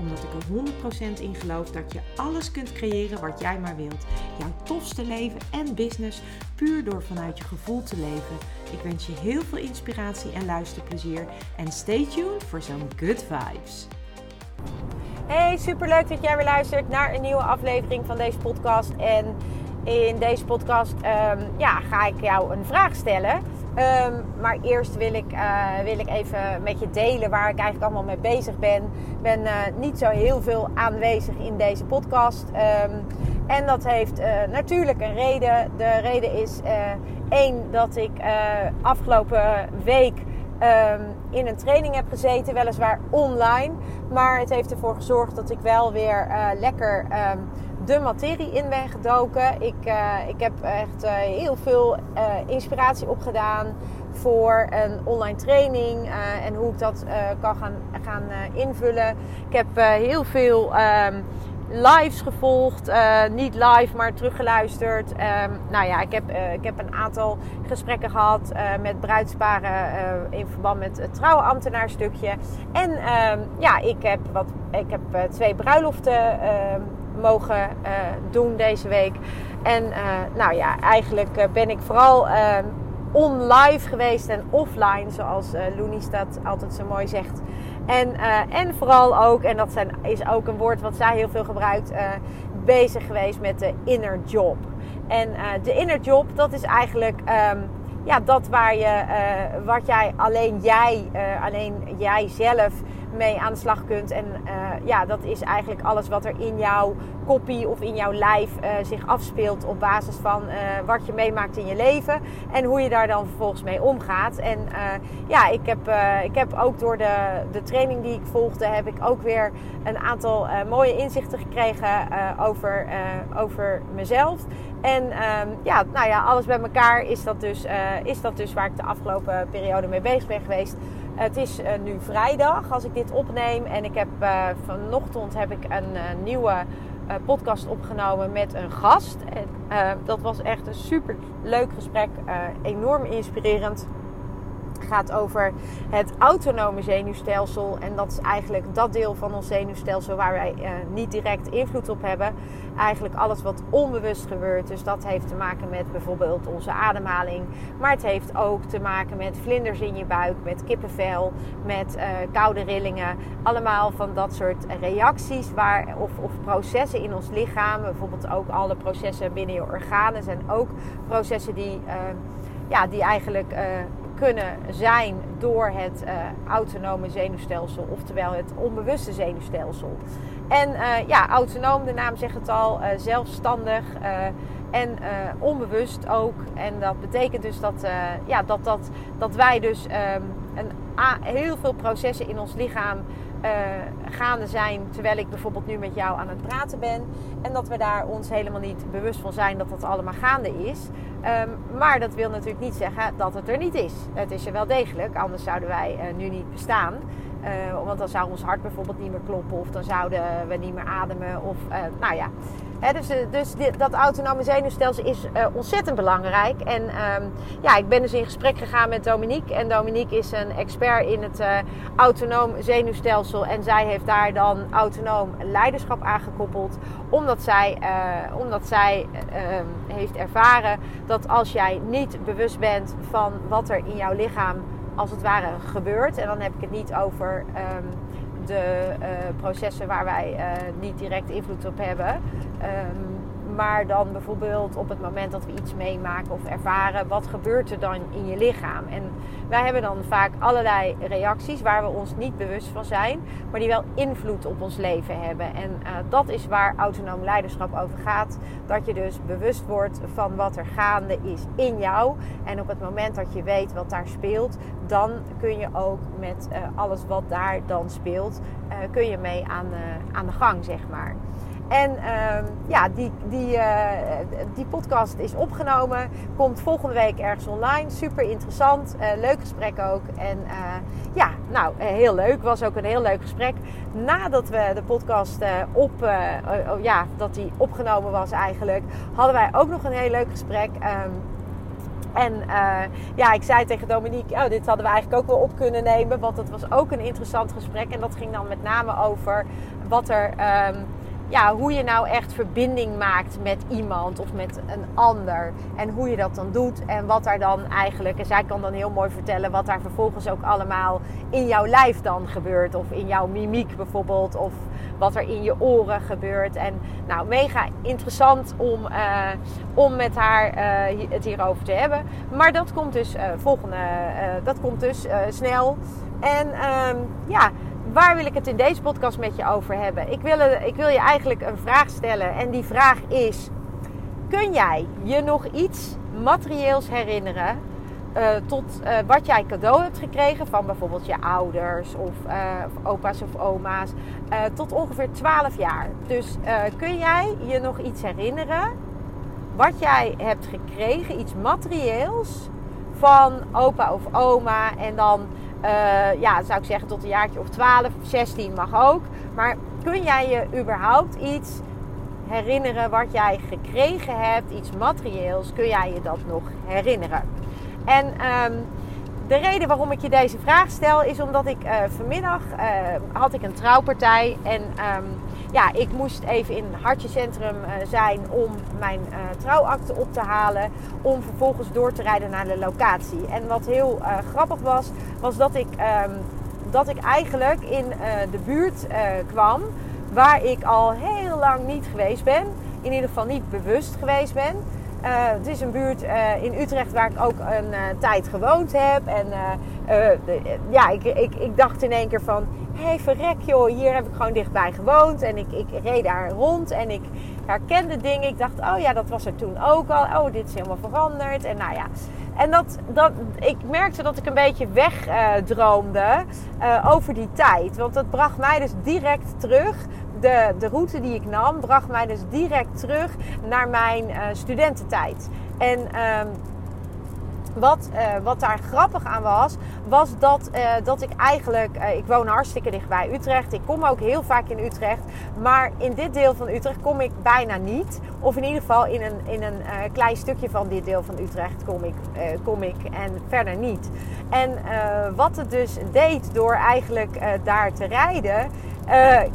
Omdat ik er 100% in geloof dat je alles kunt creëren wat jij maar wilt. Jouw tofste leven en business puur door vanuit je gevoel te leven. Ik wens je heel veel inspiratie en luisterplezier. En stay tuned voor zo'n good vibes. Hey, superleuk dat jij weer luistert naar een nieuwe aflevering van deze podcast. En in deze podcast um, ja, ga ik jou een vraag stellen. Um, maar eerst wil ik, uh, wil ik even met je delen waar ik eigenlijk allemaal mee bezig ben. Ik ben uh, niet zo heel veel aanwezig in deze podcast. Um, en dat heeft uh, natuurlijk een reden. De reden is één dat ik afgelopen week um, in een training heb gezeten, weliswaar online. Maar het heeft ervoor gezorgd dat ik wel weer lekker de materie in ben gedoken. Ik, uh, ik heb echt uh, heel veel inspiratie opgedaan voor een online training en hoe ik dat kan gaan, gaan invullen. Ik heb heel veel. Um, lives gevolgd. Niet live, maar teruggeluisterd. Um, nou ja, ik heb, ik heb een aantal gesprekken gehad met bruidsparen in verband met het trouwenambtenaarstukje. En um, ja, ik heb, wat, ik heb twee bruiloften ehm, mogen doen deze week. En nou ja, eigenlijk ben ik vooral on-live geweest en offline, zoals uh, Loenies dat altijd zo mooi zegt. En, en vooral ook, en dat zijn, is ook een woord wat zij heel veel gebruikt, bezig geweest met de inner job. En de inner job, dat is eigenlijk um, ja, dat waar je, wat jij alleen jij, alleen jij zelf mee aan de slag kunt. En uh, ja, dat is eigenlijk alles wat er in jouw koppie of in jouw lijf uh, zich afspeelt op basis van uh, wat je meemaakt in je leven en hoe je daar dan vervolgens mee omgaat. En ja, ik heb, ik heb ook door de, de training die ik volgde, heb ik ook weer een aantal mooie inzichten gekregen over, over mezelf. En um, ja, nou ja, alles bij elkaar is dat, dus, is dat dus waar ik de afgelopen periode mee bezig ben geweest. Het is uh, nu vrijdag als ik dit opneem. En ik heb uh, vanochtend heb ik een uh, nieuwe podcast opgenomen met een gast. En, dat was echt een super leuk gesprek. enorm inspirerend gaat over het autonome zenuwstelsel. En dat is eigenlijk dat deel van ons zenuwstelsel waar wij uh, niet direct invloed op hebben. Eigenlijk alles wat onbewust gebeurt. Dus dat heeft te maken met bijvoorbeeld onze ademhaling. Maar het heeft ook te maken met vlinders in je buik, met kippenvel, met uh, koude rillingen. Allemaal van dat soort reacties waar, of, of processen in ons lichaam. Bijvoorbeeld ook alle processen binnen je organen zijn ook processen die, uh, ja, die eigenlijk kunnen zijn door het uh, autonome zenuwstelsel, oftewel het onbewuste zenuwstelsel. En uh, ja, autonoom, de naam zegt het al, uh, zelfstandig en onbewust ook. En dat betekent dus dat, ja, dat, dat, dat wij dus um, een, heel veel processen in ons lichaam uh, gaande zijn terwijl ik bijvoorbeeld nu met jou aan het praten ben. En dat we daar ons helemaal niet bewust van zijn dat dat allemaal gaande is. Um, maar dat wil natuurlijk niet zeggen dat het er niet is. Het is er wel degelijk, anders zouden wij uh, nu niet bestaan. Uh, want dan zou ons hart bijvoorbeeld niet meer kloppen of dan zouden we niet meer ademen. Of nou ja, dus, eh, dus dit, dat autonome zenuwstelsel is ontzettend belangrijk. En um, ja, ik ben dus in gesprek gegaan met Dominique. En Dominique is een expert in het autonoom zenuwstelsel. En zij heeft daar dan autonoom leiderschap aangekoppeld. Omdat zij, omdat zij heeft ervaren dat als jij niet bewust bent van wat er in jouw lichaam als het ware gebeurt. En dan heb ik het niet over... Um, de uh, processen waar wij uh, niet direct invloed op hebben. Um, maar dan bijvoorbeeld op het moment dat we iets meemaken of ervaren, wat gebeurt er dan in je lichaam? En wij hebben dan vaak allerlei reacties waar we ons niet bewust van zijn, maar die wel invloed op ons leven hebben. En uh, dat is waar autonoom leiderschap over gaat. Dat je dus bewust wordt van wat er gaande is in jou. En op het moment dat je weet wat daar speelt, dan kun je ook met uh, alles wat daar dan speelt, uh, kun je mee aan, aan de gang, zeg maar. En uh, ja, die, die, uh, die podcast is opgenomen. Komt volgende week ergens online. Super interessant. Uh, leuk gesprek ook. En ja, nou, heel leuk. Was ook een heel leuk gesprek. Nadat we de podcast op, oh, ja, dat die opgenomen was eigenlijk, hadden wij ook nog een heel leuk gesprek. Um, en ja, ik zei tegen Dominique, oh, dit hadden we eigenlijk ook wel op kunnen nemen. Want het was ook een interessant gesprek. En dat ging dan met name over wat er um, ja, hoe je nou echt verbinding maakt met iemand of met een ander. En hoe je dat dan doet en wat daar dan eigenlijk... En zij kan dan heel mooi vertellen wat daar vervolgens ook allemaal in jouw lijf dan gebeurt. Of in jouw mimiek bijvoorbeeld. Of wat er in je oren gebeurt. En nou, mega interessant om, uh, om met haar uh, het hierover te hebben. Maar dat komt dus uh, volgende... dat komt dus snel. En um, ja waar wil ik het in deze podcast met je over hebben? Ik wil, ik wil je eigenlijk een vraag stellen. En die vraag is: Kun jij je nog iets materieels herinneren uh, tot uh, wat jij cadeau hebt gekregen van bijvoorbeeld je ouders of, of opa's of oma's tot ongeveer 12 jaar. Dus kun jij je nog iets herinneren wat jij hebt gekregen, iets materieels van opa of oma en dan uh, ja, zou ik zeggen tot een jaartje of 12, 16 mag ook. Maar kun jij je überhaupt iets herinneren wat jij gekregen hebt, iets materieels, kun jij je dat nog herinneren? En um, de reden waarom ik je deze vraag stel is omdat ik uh, vanmiddag uh, had ik een trouwpartij en um, ja, ik moest even in het hartjecentrum uh, zijn om mijn uh, trouwakte op te halen. Om vervolgens door te rijden naar de locatie. En wat heel uh, grappig was, was dat ik, um, dat ik eigenlijk in de buurt kwam waar ik al heel lang niet geweest ben. In ieder geval niet bewust geweest ben. het is een buurt in Utrecht waar ik ook een tijd gewoond heb. En ja, ik, ik, ik dacht in één keer van hé hey, verrek joh, hier heb ik gewoon dichtbij gewoond. En ik, ik reed daar rond en ik herkende dingen. Ik dacht, oh ja, dat was er toen ook al. Oh, dit is helemaal veranderd. En nou ja, en dat, dat, ik merkte dat ik een beetje wegdroomde uh, over die tijd. Want dat bracht mij dus direct terug. De, de route die ik nam, bracht mij dus direct terug naar mijn uh, studententijd. En... Wat, uh, wat daar grappig aan was, was dat, uh, dat ik eigenlijk, uh, ik woon hartstikke dicht bij Utrecht. Ik kom ook heel vaak in Utrecht. Maar in dit deel van Utrecht kom ik bijna niet. Of in ieder geval in een, in een klein stukje van dit deel van Utrecht kom ik, kom ik en verder niet. En wat het dus deed door eigenlijk daar te rijden,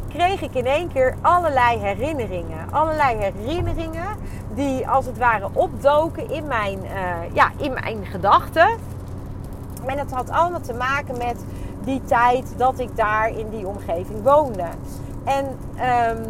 kreeg ik in één keer allerlei herinneringen. Allerlei herinneringen die als het ware opdoken in mijn, uh, ja, in mijn gedachten. En het had allemaal te maken met die tijd dat ik daar in die omgeving woonde. En um,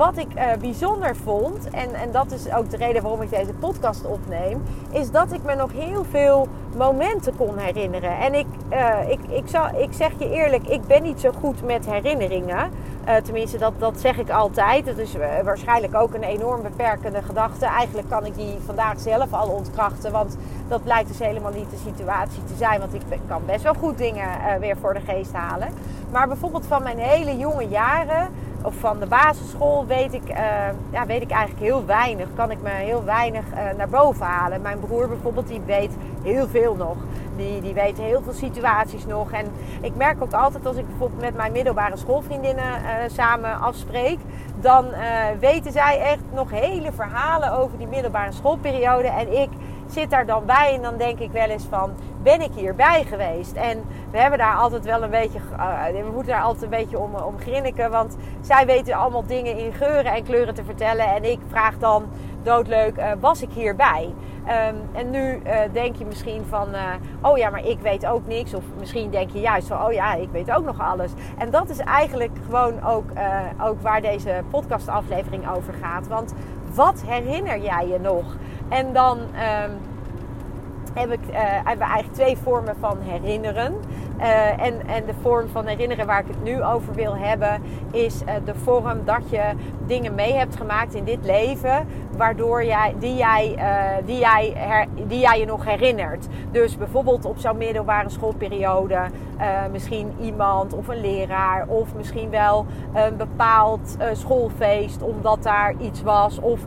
wat ik uh, bijzonder vond, en, en dat is ook de reden waarom ik deze podcast opneem, is dat ik me nog heel veel momenten kon herinneren. En ik, uh, ik, ik, zal, ik zeg je eerlijk, ik ben niet zo goed met herinneringen. Uh, tenminste, dat, dat zeg ik altijd. Dat is waarschijnlijk ook een enorm beperkende gedachte. Eigenlijk kan ik die vandaag zelf al ontkrachten. Want dat blijkt dus helemaal niet de situatie te zijn. Want ik kan best wel goed dingen weer voor de geest halen. Maar bijvoorbeeld van mijn hele jonge jaren of van de basisschool weet ik, uh, ja, weet ik eigenlijk heel weinig. Kan ik me heel weinig uh, naar boven halen. Mijn broer bijvoorbeeld, die weet heel veel nog. Die, die weet heel veel situaties nog. En ik merk ook altijd als ik bijvoorbeeld met mijn middelbare schoolvriendinnen uh, samen afspreek. Dan weten zij echt nog hele verhalen over die middelbare schoolperiode. En ik zit daar dan bij en dan denk ik wel eens van, ben ik hierbij geweest? En we hebben daar altijd wel een beetje, uh, we moeten daar altijd een beetje om, om grinniken, want zij weten allemaal dingen in geuren en kleuren te vertellen en ik vraag dan doodleuk, uh, was ik hierbij? Um, en nu denk je misschien van, oh ja, maar ik weet ook niks. Of misschien denk je juist van, oh ja, ik weet ook nog alles. En dat is eigenlijk gewoon ook, ook waar deze podcastaflevering over gaat. Want wat herinner jij je nog? En dan um, heb ik, uh, hebben we eigenlijk twee vormen van herinneren. Uh, en, en de vorm van herinneren waar ik het nu over wil hebben, is uh, de vorm dat je dingen mee hebt gemaakt in dit leven. Waardoor jij, die, jij, uh, die, jij die jij je nog herinnert. Dus bijvoorbeeld op zo'n middelbare schoolperiode, uh, misschien iemand of een leraar, of misschien wel een bepaald uh, schoolfeest, omdat daar iets was. Of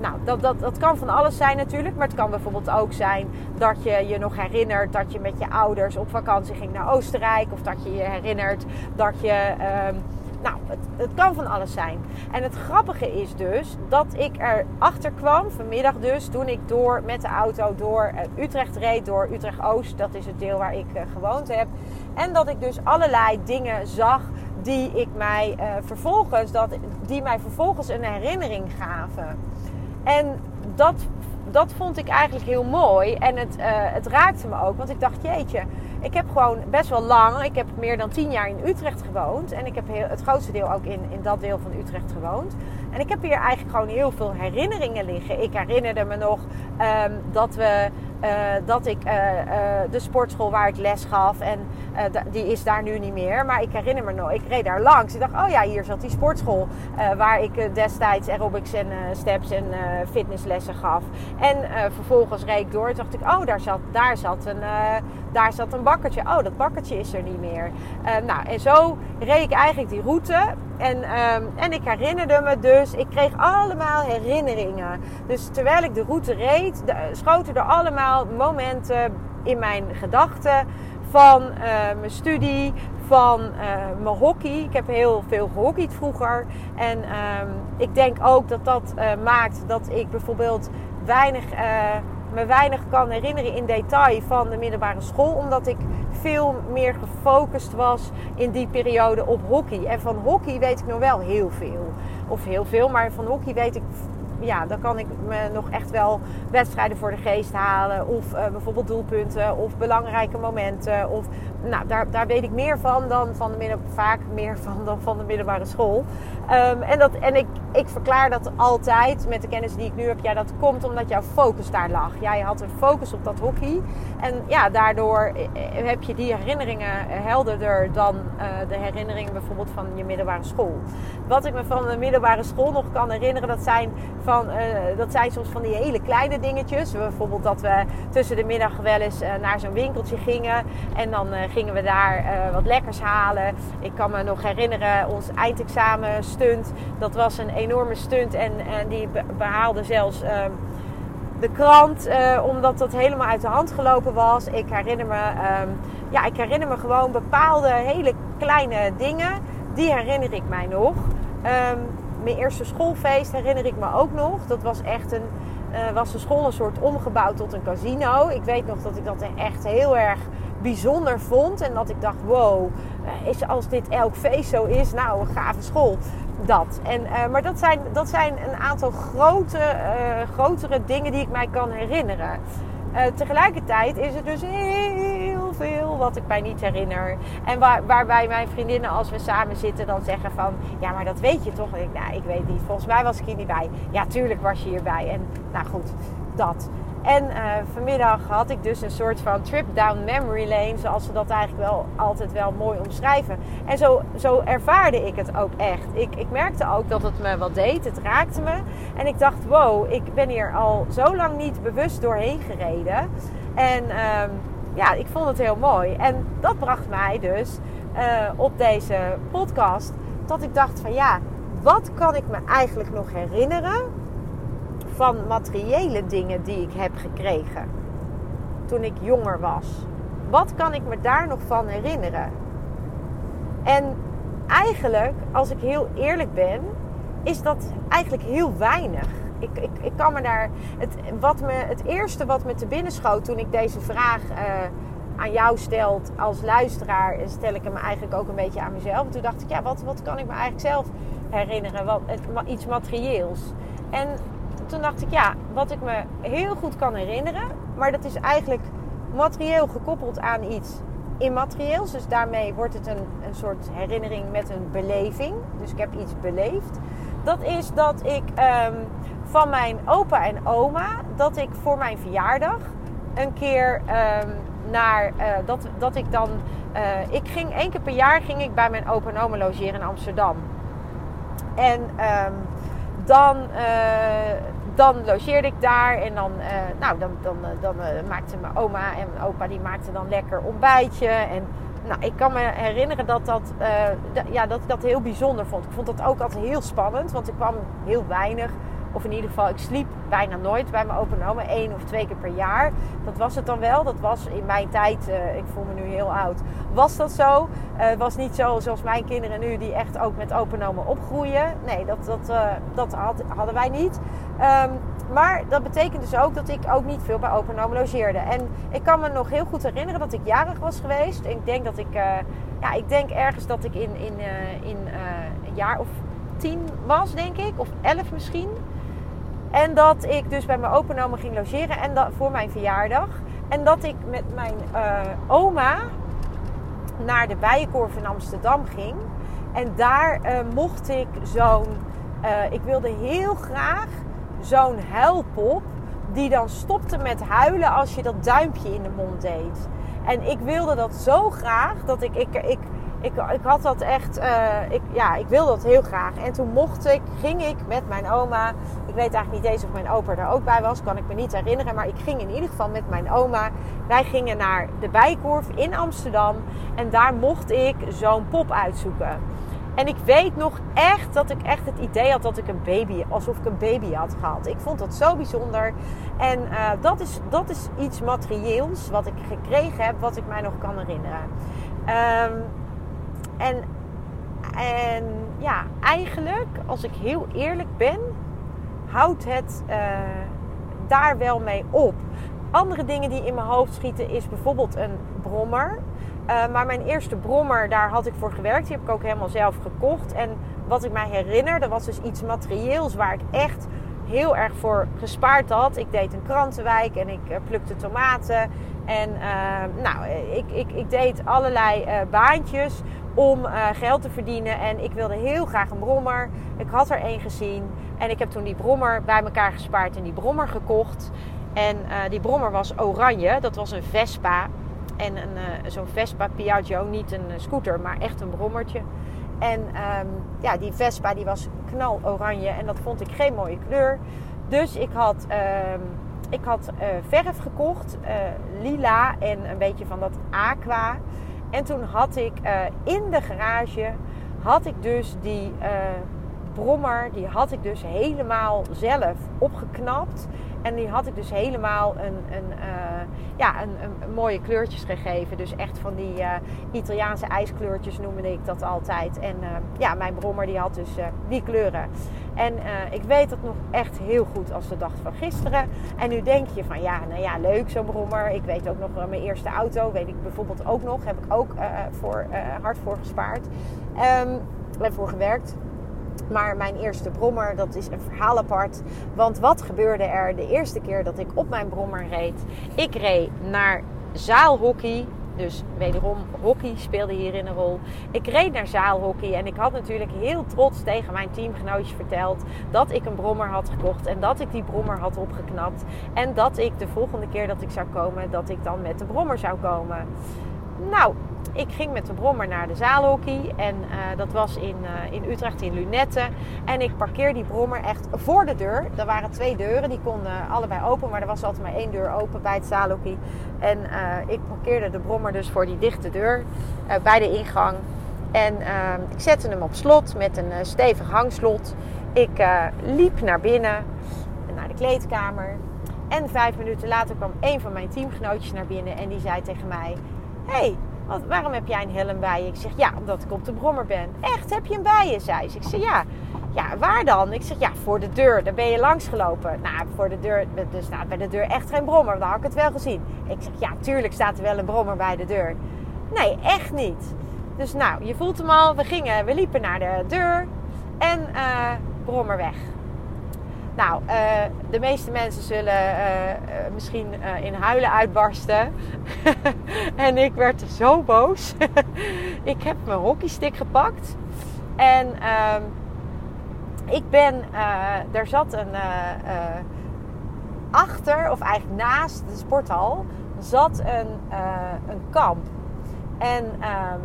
nou, dat, dat, dat kan van alles zijn natuurlijk, maar het kan bijvoorbeeld ook zijn dat je je nog herinnert dat je met je ouders op vakantie ging naar Oostenrijk, of dat je je herinnert dat je. Nou, het, het, kan van alles zijn. En het grappige is dus dat ik erachter kwam, vanmiddag dus, toen ik door met de auto door uh, Utrecht reed, door Utrecht Oost, dat is het deel waar ik uh, gewoond heb. En dat ik dus allerlei dingen zag die ik mij uh, vervolgens, dat, die mij vervolgens een herinnering gaven. En dat, dat vond ik eigenlijk heel mooi. En het, het raakte me ook, want ik dacht, jeetje ik heb gewoon best wel lang, ik heb meer dan tien jaar in Utrecht gewoond. En ik heb het grootste deel ook in, in dat deel van Utrecht gewoond. En ik heb hier eigenlijk gewoon heel veel herinneringen liggen. Ik herinnerde me nog um, dat we uh, dat ik uh, uh, de sportschool waar ik les gaf, en die is daar nu niet meer. Maar ik herinner me nog, ik reed daar langs. Ik dacht, oh ja, hier zat die sportschool waar ik destijds aerobics en steps en fitnesslessen gaf. En vervolgens reed ik door. Toen dacht ik, oh, daar zat, daar zat, een, daar zat een bakkertje. Oh, dat bakkertje is er niet meer. nou, en zo reed ik eigenlijk die route. En, um, en ik herinnerde me dus, ik kreeg allemaal herinneringen. Dus terwijl ik de route reed, de, schoten er allemaal momenten in mijn gedachten van uh, mijn studie, van mijn hockey. Ik heb heel veel gehockeyd vroeger. En um, ik denk ook dat dat maakt dat ik bijvoorbeeld weinig me weinig kan herinneren in detail van de middelbare school. Omdat ik veel meer gefocust was in die periode op hockey. En van hockey weet ik nog wel heel veel. Of heel veel, maar van hockey weet ik ja, dan kan ik me nog echt wel wedstrijden voor de geest halen. Of uh, bijvoorbeeld doelpunten of belangrijke momenten. Of, nou, daar, daar weet ik meer van dan van de middelbare, vaak meer van dan van de middelbare school. Um, en dat, en ik, ik verklaar dat altijd met de kennis die ik nu heb. Ja, dat komt omdat jouw focus daar lag. Jij had een focus op dat hockey. En ja, daardoor eh, heb je die herinneringen helderder dan uh, de herinneringen bijvoorbeeld van je middelbare school. Wat ik me van de middelbare school nog kan herinneren, dat zijn van, dat zijn soms van die hele kleine dingetjes. Bijvoorbeeld dat we tussen de middag wel eens naar zo'n winkeltje gingen. En dan gingen we daar wat lekkers halen. Ik kan me nog herinneren, ons eindexamen stunt. Dat was een enorme stunt. En, en die behaalde zelfs ehm, de krant. omdat dat helemaal uit de hand gelopen was. Ik herinner me, um, ja, ik herinner me gewoon bepaalde hele kleine dingen. Die herinner ik mij nog. Um, mijn eerste schoolfeest herinner ik me ook nog. Dat was echt een, uh, was de school een soort omgebouwd tot een casino. Ik weet nog dat ik dat echt heel erg bijzonder vond. En dat ik dacht, wow, uh, is, als dit elk feest zo is, nou, een gave school. Dat. En, uh, maar dat zijn, dat zijn een aantal grote, grotere dingen die ik mij kan herinneren. tegelijkertijd is het dus heel veel wat ik mij niet herinner. En waar, waarbij mijn vriendinnen, als we samen zitten, dan zeggen van... Ja, maar dat weet je toch? En ik, nou, ik weet niet. Volgens mij was ik hier niet bij. Ja, tuurlijk was je hierbij. En nou goed, dat. En uh, vanmiddag had ik dus een soort van trip down memory lane, zoals ze dat eigenlijk wel altijd wel mooi omschrijven. En zo, zo ervaarde ik het ook echt. Ik, ik merkte ook dat het me wat deed, het raakte me. En ik dacht, wow, ik ben hier al zo lang niet bewust doorheen gereden. En um, ja, ik vond het heel mooi. En dat bracht mij dus uh, op deze podcast dat ik dacht van ja, wat kan ik me eigenlijk nog herinneren van materiële dingen die ik heb gekregen toen ik jonger was? Wat kan ik me daar nog van herinneren? En eigenlijk, als ik heel eerlijk ben, is dat eigenlijk heel weinig. Ik, ik, ik kan me daar. Het, wat me, het eerste wat me te binnen schoot toen ik deze vraag uh, aan jou stelt als luisteraar, stel ik hem eigenlijk ook een beetje aan mezelf. En toen dacht ik, ja, wat, wat kan ik me eigenlijk zelf herinneren? Wat, het, iets materieels. En toen dacht ik, ja, wat ik me heel goed kan herinneren, maar dat is eigenlijk materieel gekoppeld aan iets immaterieels. Dus daarmee wordt het een, een soort herinnering met een beleving. Dus ik heb iets beleefd. Dat is dat ik um, van mijn opa en oma, dat ik voor mijn verjaardag een keer um, naar uh, dat, dat ik dan. Uh, ik ging één keer per jaar ging ik bij mijn opa en oma logeren in Amsterdam. En um, dan, uh, dan logeerde ik daar en dan, nou, dan, dan, dan maakte mijn oma en mijn opa die maakten dan lekker ontbijtje. En nou, ik kan me herinneren dat, dat, ja, dat ik dat heel bijzonder vond. Ik vond dat ook altijd heel spannend, want ik kwam heel weinig of in ieder geval, ik sliep bijna nooit bij mijn open oma. één of twee keer per jaar. Dat was het dan wel. Dat was in mijn tijd, uh, ik voel me nu heel oud, was dat zo. Het uh, was niet zo zoals mijn kinderen nu, die echt ook met open opgroeien. Nee, dat, dat, uh, dat had, hadden wij niet. Um, maar dat betekent dus ook dat ik ook niet veel bij open logeerde. En ik kan me nog heel goed herinneren dat ik jarig was geweest. Ik denk dat ik, ja, ik denk ergens dat ik in, in, in een jaar of tien was, denk ik. Of elf misschien. En dat ik dus bij mijn opa ging logeren en dat, voor mijn verjaardag. En dat ik met mijn uh, oma naar de Bijenkorf in Amsterdam ging. En daar uh, mocht ik zo'n... Uh, ik wilde heel graag zo'n huilpop die dan stopte met huilen als je dat duimpje in de mond deed. En ik wilde dat zo graag dat ik, ik, ik ik, ik had dat echt, uh, ik, ja, ik wilde dat heel graag. En toen mocht ik, ging ik met mijn oma. Ik weet eigenlijk niet eens of mijn opa er ook bij was, kan ik me niet herinneren. Maar ik ging in ieder geval met mijn oma. Wij gingen naar de Bijkorf in Amsterdam. En daar mocht ik zo'n pop uitzoeken. En ik weet nog echt dat ik echt het idee had dat ik een baby, alsof ik een baby had gehad. Ik vond dat zo bijzonder. En uh, dat, is, dat is iets materieels wat ik gekregen heb, wat ik mij nog kan herinneren. Um, en, en ja, eigenlijk, als ik heel eerlijk ben, houdt het uh, daar wel mee op. Andere dingen die in mijn hoofd schieten is bijvoorbeeld een brommer. Uh, maar mijn eerste brommer, daar had ik voor gewerkt. Die heb ik ook helemaal zelf gekocht. En wat ik mij herinner, dat was dus iets materieels waar ik echt heel erg voor gespaard had. Ik deed een krantenwijk en ik uh, plukte tomaten. En uh, nou, ik, ik, ik deed allerlei uh, baantjes om uh, geld te verdienen. En ik wilde heel graag een brommer. Ik had er één gezien. En ik heb toen die brommer bij elkaar gespaard en die brommer gekocht. En uh, die brommer was oranje. Dat was een Vespa. En een, zo'n Vespa Piaggio. Niet een scooter, maar echt een brommertje. En um, ja, die Vespa die was knal oranje. En dat vond ik geen mooie kleur. Dus ik had... Um, ik had verf gekocht, lila en een beetje van dat aqua. En toen had ik uh, in de garage, had ik dus die brommer, die had ik dus helemaal zelf opgeknapt. En die had ik dus helemaal een, een, ja, een, een, mooie kleurtjes gegeven. Dus echt van die Italiaanse ijskleurtjes noemde ik dat altijd. En ja, mijn brommer die had dus die kleuren. En ik weet het nog echt heel goed als de dag van gisteren. En nu denk je van ja, nou ja, leuk zo'n brommer. Ik weet ook nog mijn eerste auto, weet ik bijvoorbeeld ook nog. Heb ik ook voor, hard voor gespaard. Um, en voor gewerkt. Maar mijn eerste brommer, dat is een verhaal apart. Want wat gebeurde er de eerste keer dat ik op mijn brommer reed? Ik reed naar zaalhockey. Dus wederom, hockey speelde hierin een rol. Ik reed naar zaalhockey en ik had natuurlijk heel trots tegen mijn teamgenootjes verteld dat ik een brommer had gekocht en dat ik die brommer had opgeknapt. En dat ik de volgende keer dat ik zou komen, dat ik dan met de brommer zou komen. Nou, ik ging met de brommer naar de zaalhockey. En uh, dat was in, uh, in Utrecht in Lunette. En ik parkeer die brommer echt voor de deur. Er waren twee deuren, die konden allebei open. Maar er was altijd maar één deur open bij het zaalhockey. En uh, ik parkeerde de brommer dus voor die dichte deur bij de ingang. En ik zette hem op slot met een stevig hangslot. Ik liep naar binnen, naar de kleedkamer. En vijf minuten later kwam een van mijn teamgenootjes naar binnen en die zei tegen mij: hey, wat, waarom heb jij een helm bij je? Ik zeg, ja, omdat ik op de brommer ben. Echt, heb je hem bij je? Zei ze. Ik zeg, ja. Ja, waar dan? Ik zeg, ja, voor de deur. Daar ben je langs gelopen. Nou, voor de deur, dus nou, bij de deur echt geen brommer. Dan had ik het wel gezien. Ik zeg, ja, tuurlijk staat er wel een brommer bij de deur. Nee, echt niet. Dus nou, je voelt hem al. We gingen, we liepen naar de deur. En uh, brommer weg. Nou, uh, de meeste mensen zullen uh, misschien in huilen uitbarsten. en ik werd zo boos. ik heb mijn hockeystick gepakt. En uh, ik ben, er zat een, achter, of eigenlijk naast de sporthal, zat een, een kamp. En ehm,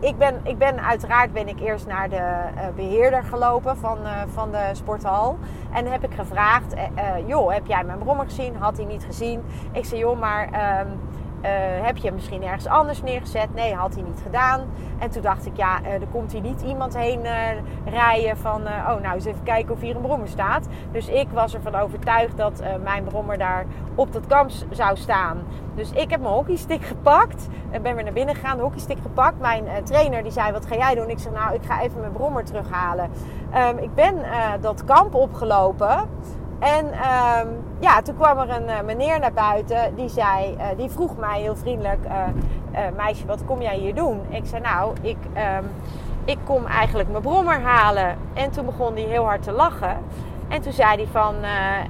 ik, ben, ik ben uiteraard ben ik eerst naar de uh, beheerder gelopen van, uh, van de sporthal. En heb ik gevraagd, joh, heb jij mijn brommer gezien? Had hij niet gezien. Ik zei, joh, maar... Ehm, uh, heb je hem misschien ergens anders neergezet? Nee, had hij niet gedaan. En toen dacht ik, ja, uh, er komt hier niet iemand heen uh, rijden van... oh, nou eens even kijken of hier een brommer staat. Dus ik was ervan overtuigd dat mijn brommer daar op dat kamp zou staan. Dus ik heb mijn hockeystick gepakt. En ben weer naar binnen gegaan, de hockeystick gepakt. Mijn trainer die zei, wat ga jij doen? Ik zei, nou, ik ga even mijn brommer terughalen. Um, ik ben dat kamp opgelopen... En ehm, ja, toen kwam er een uh, meneer naar buiten. Die, zei, uh, die vroeg mij heel vriendelijk: uh, Meisje, wat kom jij hier doen? Ik zei: Nou, ik, um, ik kom eigenlijk mijn brommer halen. En toen begon hij heel hard te lachen. En toen zei hij: van,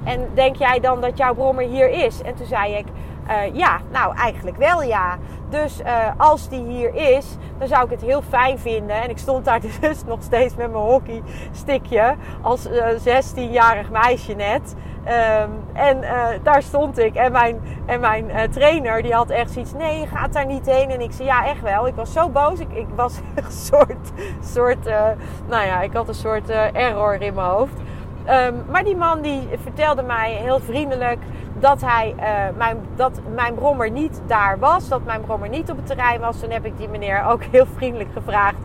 En denk jij dan dat jouw brommer hier is? En toen zei ik: uh, ja, nou eigenlijk wel ja. Dus uh, als die hier is, dan zou ik het heel fijn vinden. En ik stond daar dus nog steeds met mijn hockeystickje als uh, eh, 16-jarig meisje net. Um, en daar stond ik. En mijn, en mijn trainer die had echt zoiets. Nee, je gaat daar niet heen. En ik zei ja, echt wel. Ik was zo boos. Ik, ik was een soort. soort nou ja, ik had een soort error in mijn hoofd. Um, maar die man die vertelde mij heel vriendelijk dat, hij, uh, mijn, dat mijn brommer niet daar was. Dat mijn brommer niet op het terrein was. Toen heb ik die meneer ook heel vriendelijk gevraagd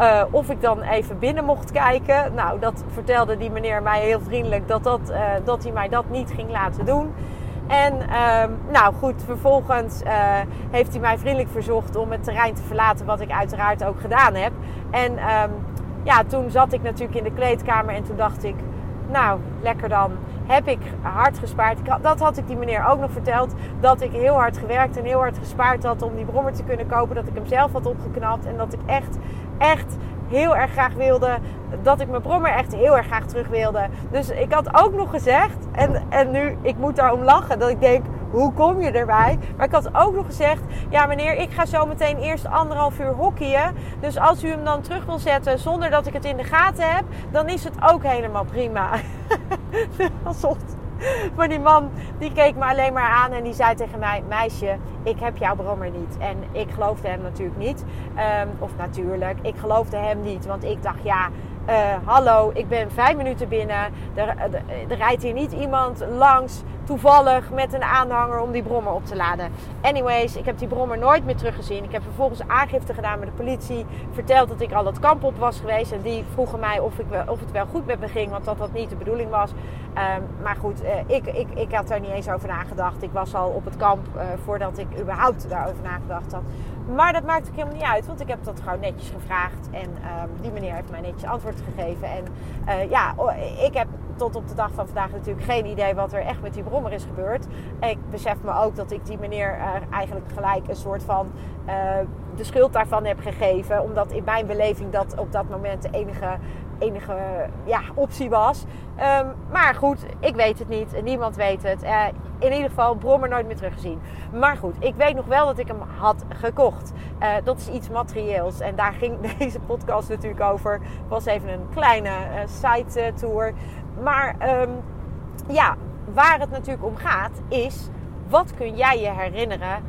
uh, of ik dan even binnen mocht kijken. Nou, dat vertelde die meneer mij heel vriendelijk dat, dat, uh, dat hij mij dat niet ging laten doen. En um, nou goed, vervolgens heeft hij mij vriendelijk verzocht om het terrein te verlaten, wat ik uiteraard ook gedaan heb. En um, ja, toen zat ik natuurlijk in de kleedkamer en toen dacht ik, nou, lekker dan heb ik hard gespaard. dat had ik die meneer ook nog verteld. Dat ik heel hard gewerkt en heel hard gespaard had om die brommer te kunnen kopen. Dat ik hem zelf had opgeknapt. En dat ik echt, echt heel erg graag wilde. Dat ik mijn brommer echt heel erg graag terug wilde. Dus ik had ook nog gezegd. En, en nu, ik moet daarom lachen. Dat ik denk, hoe kom je erbij? Maar ik had ook nog gezegd: Ja, meneer, ik ga zo meteen eerst anderhalf uur hockeyen. Dus als u hem dan terug wil zetten zonder dat ik het in de gaten heb, dan is het ook helemaal prima. Maar die man die keek me alleen maar aan en die zei tegen mij: Meisje, ik heb jouw brommer niet. En ik geloofde hem natuurlijk niet. Um, of natuurlijk, ik geloofde hem niet. Want ik dacht: Ja, uh, hallo, ik ben vijf minuten binnen. Er, er, rijdt hier niet iemand langs, toevallig met een aanhanger om die brommer op te laden. Anyways, ik heb die brommer nooit meer teruggezien. Ik heb vervolgens aangifte gedaan met de politie. Verteld dat ik al het kamp op was geweest. En die vroegen mij of, ik of het wel goed met me ging, want dat dat niet de bedoeling was. Um, maar goed, uh, ik, ik, ik had daar niet eens over nagedacht. Ik was al op het kamp voordat ik überhaupt daarover nagedacht had. Maar dat maakt ook helemaal niet uit, want ik heb dat gewoon netjes gevraagd. En um, die meneer heeft mij netjes antwoord gegeven. En uh, ja, ik heb tot op de dag van vandaag natuurlijk geen idee wat er echt met die brommer is gebeurd. Ik besef me ook dat ik die meneer uh, eigenlijk gelijk een soort van uh, de schuld daarvan heb gegeven. Omdat in mijn beleving dat op dat moment de enige enige ja, optie was. Um, maar goed, ik weet het niet. Niemand weet het. Uh, in ieder geval, Brommer nooit meer teruggezien. Maar goed, ik weet nog wel dat ik hem had gekocht. Uh, dat is iets materieels. En daar ging deze podcast natuurlijk over. Het was even een kleine uh, side tour. Maar um, ja, waar het natuurlijk om gaat is... Wat kun jij je herinneren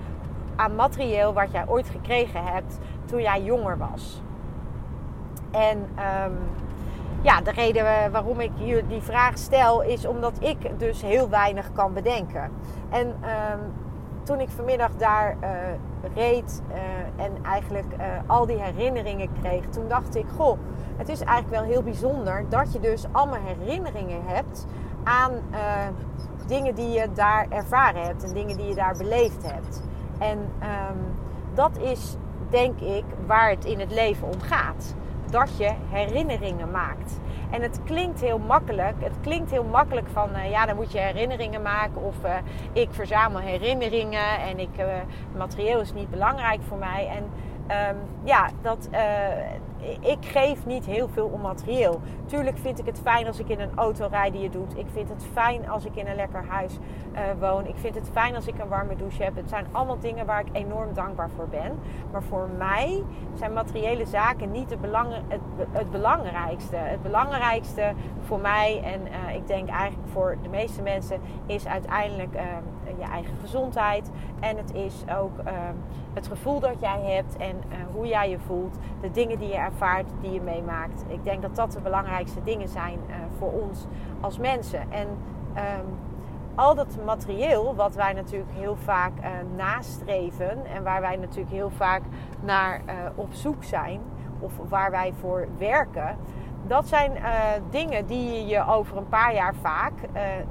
aan materieel wat jij ooit gekregen hebt toen jij jonger was? En um, ja, de reden waarom ik je die vraag stel is omdat ik dus heel weinig kan bedenken. En um, toen ik vanmiddag daar uh, reed uh, en eigenlijk al die herinneringen kreeg, toen dacht ik: Goh, het is eigenlijk wel heel bijzonder dat je dus allemaal herinneringen hebt aan dingen die je daar ervaren hebt en dingen die je daar beleefd hebt. En um, dat is denk ik waar het in het leven om gaat dat je herinneringen maakt. En het klinkt heel makkelijk. Het klinkt heel makkelijk van uh, ja, dan moet je herinneringen maken. Of uh, ik verzamel herinneringen en ik, uh, materieel is niet belangrijk voor mij. En um, ja, dat, ik geef niet heel veel om materieel. Tuurlijk vind ik het fijn als ik in een auto rijd die je doet. Ik vind het fijn als ik in een lekker huis uh, woon. Ik vind het fijn als ik een warme douche heb. Het zijn allemaal dingen waar ik enorm dankbaar voor ben. Maar voor mij zijn materiële zaken niet het, belang, het, belangrijkste. Het belangrijkste voor mij en uh, ik denk eigenlijk voor de meeste mensen is uiteindelijk uh, je eigen gezondheid. En het is ook het gevoel dat jij hebt en hoe jij je voelt. De dingen die je ervaart, die je meemaakt. Ik denk dat dat de belangrijkste dingen zijn voor ons als mensen. En um, al dat materieel, wat wij natuurlijk heel vaak uh, nastreven en waar wij natuurlijk heel vaak naar op zoek zijn, of waar wij voor werken, dat zijn dingen die je je over een paar jaar vaak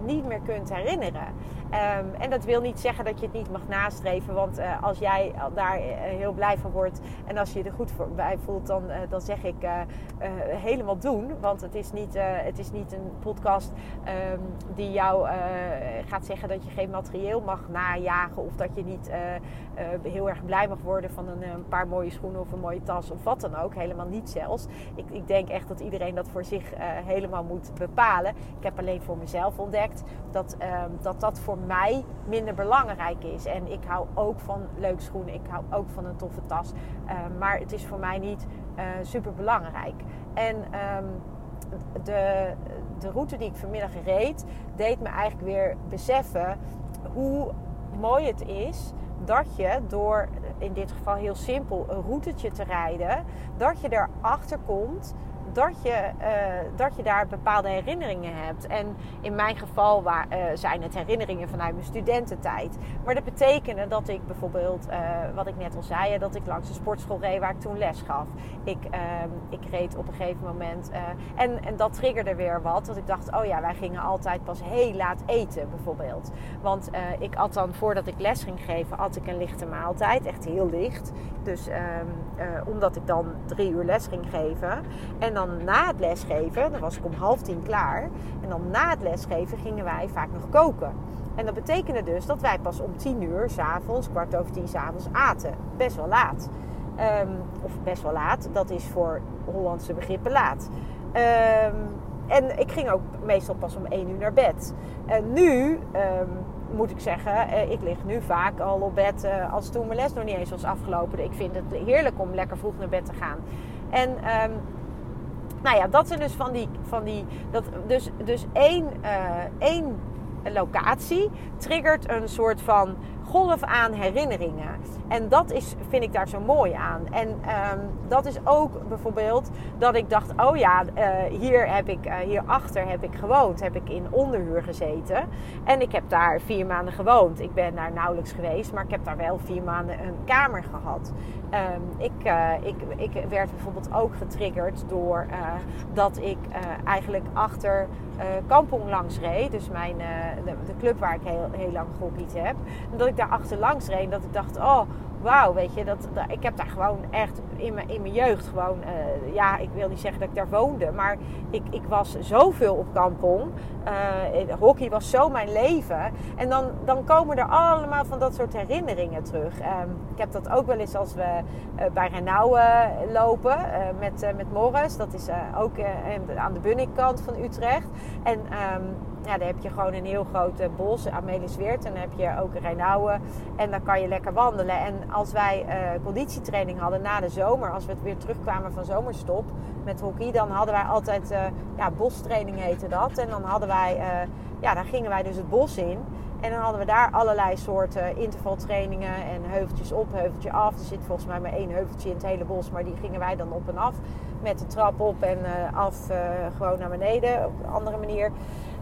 niet meer kunt herinneren. Um, en dat wil niet zeggen dat je het niet mag nastreven. Want uh, als jij daar uh, heel blij van wordt en als je er goed voor, bij voelt, dan, uh, dan zeg ik helemaal doen. Want het is niet, het is niet een podcast um, die jou gaat zeggen dat je geen materieel mag najagen. Of dat je niet heel erg blij mag worden van een, een, paar mooie schoenen of een mooie tas of wat dan ook. Helemaal niet zelfs. Ik, ik denk echt dat iedereen dat voor zich helemaal moet bepalen. Ik heb alleen voor mezelf ontdekt dat um, dat, dat voor mij minder belangrijk is. En ik hou ook van leuke schoenen, ik hou ook van een toffe tas. Uh, maar het is voor mij niet uh, super belangrijk. En um, de, de route die ik vanmiddag reed, deed me eigenlijk weer beseffen hoe mooi het is dat je door in dit geval heel simpel een routetje te rijden, dat je erachter komt dat je, uh, dat je daar bepaalde herinneringen hebt. En in mijn geval waar, uh, zijn het herinneringen vanuit mijn studententijd. Maar dat betekende dat ik bijvoorbeeld, uh, wat ik net al zei, dat ik langs de sportschool reed waar ik toen les gaf. Ik, ehm, ik reed op een gegeven moment. en, en dat triggerde weer wat. Dat ik dacht, oh ja, wij gingen altijd pas heel laat eten bijvoorbeeld. Want ik at dan voordat ik les ging geven, at ik een lichte maaltijd. Echt heel licht. Dus um, omdat ik dan drie uur les ging geven. En dan na het lesgeven, dan was ik om half tien klaar. En dan na het lesgeven gingen wij vaak nog koken. En dat betekende dus dat wij pas om tien uur s'avonds, kwart over tien s'avonds, aten. Best wel laat. Um, of best wel laat, dat is voor Hollandse begrippen laat. Um, en ik ging ook meestal pas om één uur naar bed. En nu um, moet ik zeggen, eh, ik lig nu vaak al op bed uh, als toen mijn les nog niet eens was afgelopen. Ik vind het heerlijk om lekker vroeg naar bed te gaan. En nou ja, dat zijn dus van die. Van die dat, dus, dus één, uh, één locatie triggert een soort van golf aan herinneringen. En dat is, vind ik daar zo mooi aan. En um, dat is ook bijvoorbeeld dat ik dacht: oh ja, uh, hier heb ik, uh, hierachter heb ik gewoond. Heb ik in onderhuur gezeten. En ik heb daar vier maanden gewoond. Ik ben daar nauwelijks geweest, maar ik heb daar wel vier maanden een kamer gehad. Um, ik, uh, ik, ik werd bijvoorbeeld ook getriggerd door dat ik eigenlijk achter Kampong langs reed. Dus mijn, de, de, club waar ik heel, heel lang gehockeyd heb. Dat ik daar achter langs reed. Dat ik dacht, oh wauw, weet je, dat, ik heb daar gewoon echt in mijn, in mijn jeugd gewoon, uh, ja, ik wil niet zeggen dat ik daar woonde, maar ik, ik was zoveel op kampong. Uh, hockey was zo mijn leven. En dan, dan komen er allemaal van dat soort herinneringen terug. Um, ik heb dat ook wel eens als we uh, bij Renauwe lopen met, met Morris. Dat is ook aan de Bunnikkant van Utrecht. En um, ja, dan heb je gewoon een heel groot bos, Amelisweert. En dan heb je ook Rijnauwen. En dan kan je lekker wandelen. En als wij uh, conditietraining hadden na de zomer, als we weer terugkwamen van zomerstop met hockey, dan hadden wij altijd, uh, ja, bostraining heette dat. En dan hadden wij, ja, dan gingen wij dus het bos in. En dan hadden we daar allerlei soorten intervaltrainingen en heuveltjes op, heuveltje af. Er zit volgens mij maar één heuveltje in het hele bos, maar die gingen wij dan op en af. Met de trap op en af gewoon naar beneden op een andere manier.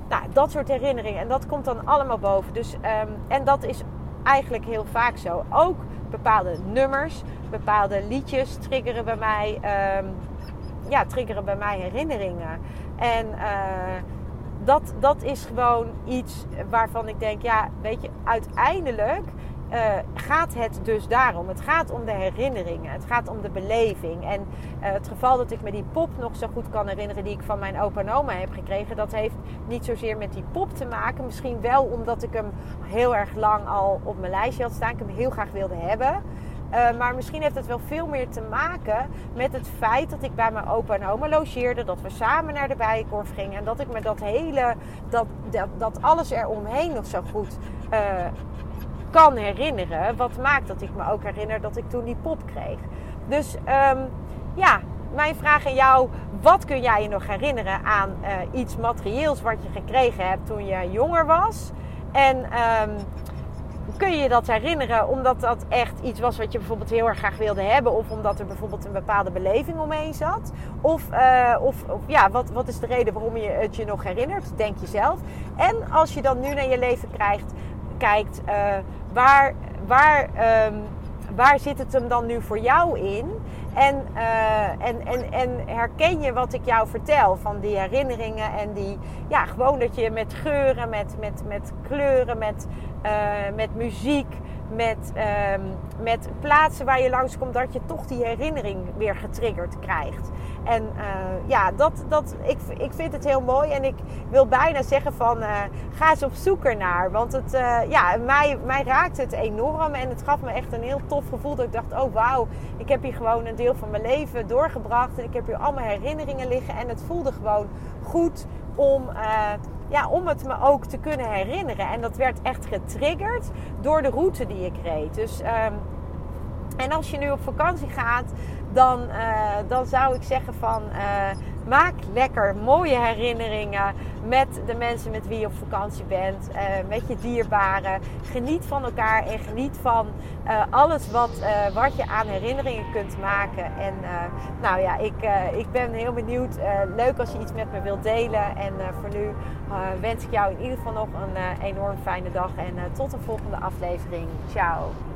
Nou, dat soort herinneringen. En dat komt dan allemaal boven. Dus, um, en dat is eigenlijk heel vaak zo. Ook bepaalde nummers, bepaalde liedjes triggeren bij mij, um, ja, triggeren bij mij herinneringen. En uh, dat, dat is gewoon iets waarvan ik denk, ja, weet je, uiteindelijk uh, gaat het dus daarom. Het gaat om de herinneringen. Het gaat om de beleving. En uh, het geval dat ik me die pop nog zo goed kan herinneren die ik van mijn opa en oma heb gekregen, dat heeft niet zozeer met die pop te maken. Misschien wel omdat ik hem heel erg lang al op mijn lijstje had staan. Ik hem heel graag wilde hebben. Uh, maar misschien heeft het wel veel meer te maken met het feit dat ik bij mijn opa en oma logeerde. Dat we samen naar de Bijenkorf gingen. En dat ik me dat hele, dat, dat, dat alles eromheen nog zo goed uh, kan herinneren. Wat maakt dat ik me ook herinner dat ik toen die pop kreeg. Dus um, ja, mijn vraag aan jou: wat kun jij je nog herinneren aan uh, iets materieels wat je gekregen hebt toen je jonger was? En um, kun je dat herinneren omdat dat echt iets was wat je bijvoorbeeld heel erg graag wilde hebben? Of omdat er bijvoorbeeld een bepaalde beleving omheen zat? Of, uh, of, of, ja, wat, wat is de reden waarom je het je nog herinnert? Denk je zelf. En als je dan nu naar je leven krijgt, kijkt, uh, waar, waar, um, waar zit het hem dan nu voor jou in? En, uh, en, en, en herken je wat ik jou vertel van die herinneringen en die, ja, gewoon dat je met geuren, met, met, met kleuren, met, uh, met muziek, met, uh, met plaatsen waar je langskomt, dat je toch die herinnering weer getriggerd krijgt. En uh, ja, dat, dat, ik, ik vind het heel mooi. En ik wil bijna zeggen van uh, ga eens op zoek ernaar. Want het, uh, ja, mij, mij raakte het enorm. En het gaf me echt een heel tof gevoel. Dat ik dacht, oh wauw, ik heb hier gewoon een deel van mijn leven doorgebracht. En ik heb hier allemaal herinneringen liggen. En het voelde gewoon goed om ja, om het me ook te kunnen herinneren. En dat werd echt getriggerd door de route die ik reed. Dus, um, en als je nu op vakantie gaat, dan, uh, dan zou ik zeggen van uh, maak lekker mooie herinneringen met de mensen met wie je op vakantie bent, uh, met je dierbaren. Geniet van elkaar en geniet van alles wat, wat je aan herinneringen kunt maken. En nou ja, ik, ik ben heel benieuwd. leuk als je iets met me wilt delen. En voor nu wens ik jou in ieder geval nog een enorm fijne dag en tot de volgende aflevering. Ciao.